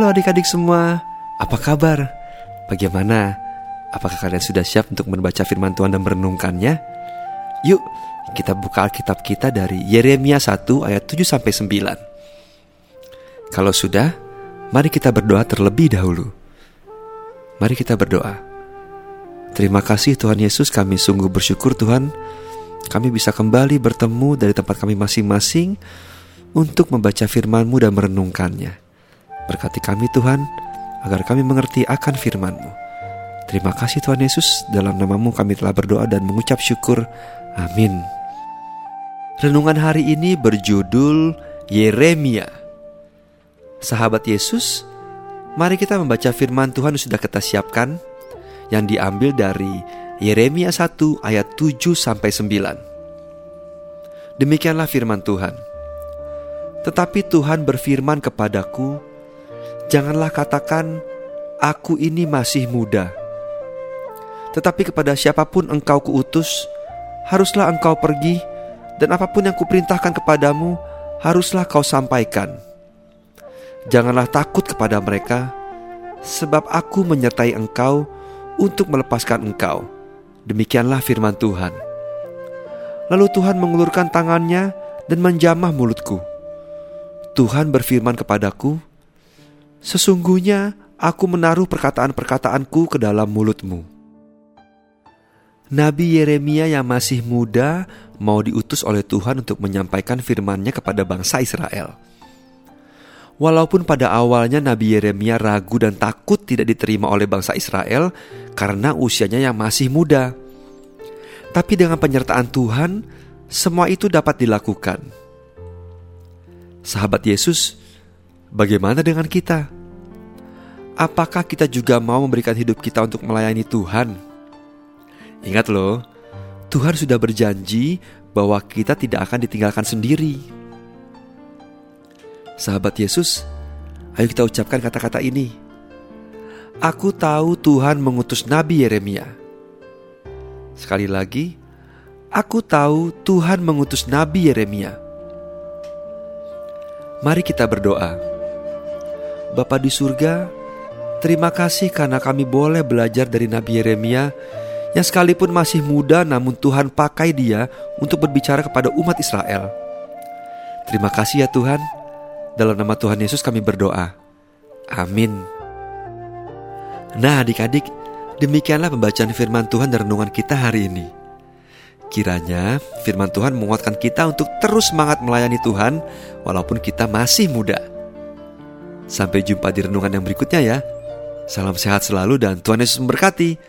adik-adik semua, apa kabar? Bagaimana? Apakah kalian sudah siap untuk membaca firman Tuhan dan merenungkannya? Yuk, kita buka Alkitab kita dari Yeremia 1 ayat 7 sampai 9. Kalau sudah, mari kita berdoa terlebih dahulu. Mari kita berdoa. Terima kasih Tuhan Yesus, kami sungguh bersyukur Tuhan. Kami bisa kembali bertemu dari tempat kami masing-masing untuk membaca firman-Mu dan merenungkannya. Berkati kami Tuhan, agar kami mengerti akan firman-Mu. Terima kasih Tuhan Yesus, dalam namamu kami telah berdoa dan mengucap syukur. Amin. Renungan hari ini berjudul Yeremia. Sahabat Yesus, mari kita membaca firman Tuhan yang sudah kita siapkan yang diambil dari Yeremia 1 ayat 7 sampai 9. Demikianlah firman Tuhan. Tetapi Tuhan berfirman kepadaku, Janganlah katakan, "Aku ini masih muda." Tetapi kepada siapa pun engkau kuutus, haruslah engkau pergi, dan apa pun yang kuperintahkan kepadamu, haruslah kau sampaikan. Janganlah takut kepada mereka, sebab aku menyertai engkau untuk melepaskan engkau. Demikianlah firman Tuhan. Lalu Tuhan mengulurkan tangannya dan menjamah mulutku. Tuhan berfirman kepadaku, Sesungguhnya aku menaruh perkataan-perkataanku ke dalam mulutmu. Nabi Yeremia yang masih muda mau diutus oleh Tuhan untuk menyampaikan firman-Nya kepada bangsa Israel. Walaupun pada awalnya Nabi Yeremia ragu dan takut tidak diterima oleh bangsa Israel karena usianya yang masih muda. Tapi dengan penyertaan Tuhan, semua itu dapat dilakukan. Sahabat Yesus, Bagaimana dengan kita? Apakah kita juga mau memberikan hidup kita untuk melayani Tuhan? Ingat loh, Tuhan sudah berjanji bahwa kita tidak akan ditinggalkan sendiri. Sahabat Yesus, ayo kita ucapkan kata-kata ini. Aku tahu Tuhan mengutus Nabi Yeremia. Sekali lagi, aku tahu Tuhan mengutus Nabi Yeremia. Mari kita berdoa. Bapa di surga, terima kasih karena kami boleh belajar dari Nabi Yeremia yang sekalipun masih muda namun Tuhan pakai dia untuk berbicara kepada umat Israel. Terima kasih ya Tuhan. Dalam nama Tuhan Yesus kami berdoa. Amin. Nah adik-adik, demikianlah pembacaan firman Tuhan dan renungan kita hari ini. Kiranya firman Tuhan menguatkan kita untuk terus semangat melayani Tuhan walaupun kita masih muda. Sampai jumpa di renungan yang berikutnya ya. Salam sehat selalu dan Tuhan Yesus memberkati.